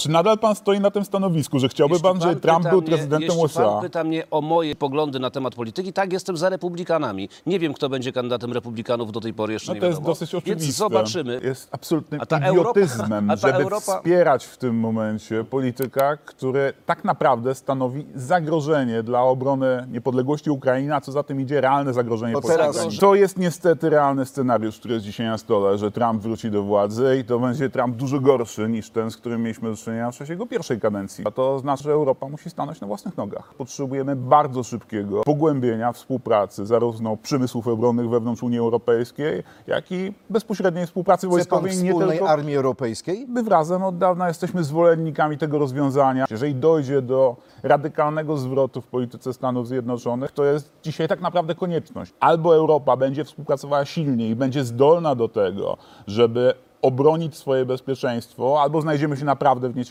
Czy nadal pan stoi na tym stanowisku, że chciałby Jeśli pan, żeby Trump był mnie- prezydentem jeśli USA? pan pyta mnie o moje poglądy na temat polityki, tak, jestem za republikanami. Nie wiem, kto będzie kandydatem republikanów, do tej pory jeszcze No nie to jest wiadomo. dosyć Więc oczywiste. zobaczymy. Jest absolutnym A ta Europa- idiotyzmem, a ta żeby Europa- wspierać w tym momencie polityka, który tak naprawdę stanowi zagrożenie dla obrony niepodległości Ukrainy, a co za tym idzie realne zagrożenie To Polski. teraz- To jest niestety realny scenariusz, który jest dzisiaj na stole, że Trump wróci do władzy i to będzie Trump dużo gorszy niż ten, z którym mieliśmy do czynienia w czasie jego pierwszej kadencji. A to znaczy, że Europa musi stanąć na własnych nogach. Potrzebujemy bardzo szybkiego pogłębienia współpracy, zarówno przemysłów obronnych wewnątrz Unii Europejskiej, jak i bezpośredniej współpracy Chce pan wojskowej nie wspólnej tylko armii europejskiej? My razem od dawna jesteśmy zwolennikami tego rozwiązania. Jeżeli dojdzie do radykalnego zwrotu w polityce Stanów Zjednoczonych, to jest dzisiaj tak naprawdę konieczność. Albo Europa będzie współpracowała silniej i będzie zdolna do tego, żeby obronić swoje bezpieczeństwo, albo znajdziemy się naprawdę w nieciekawej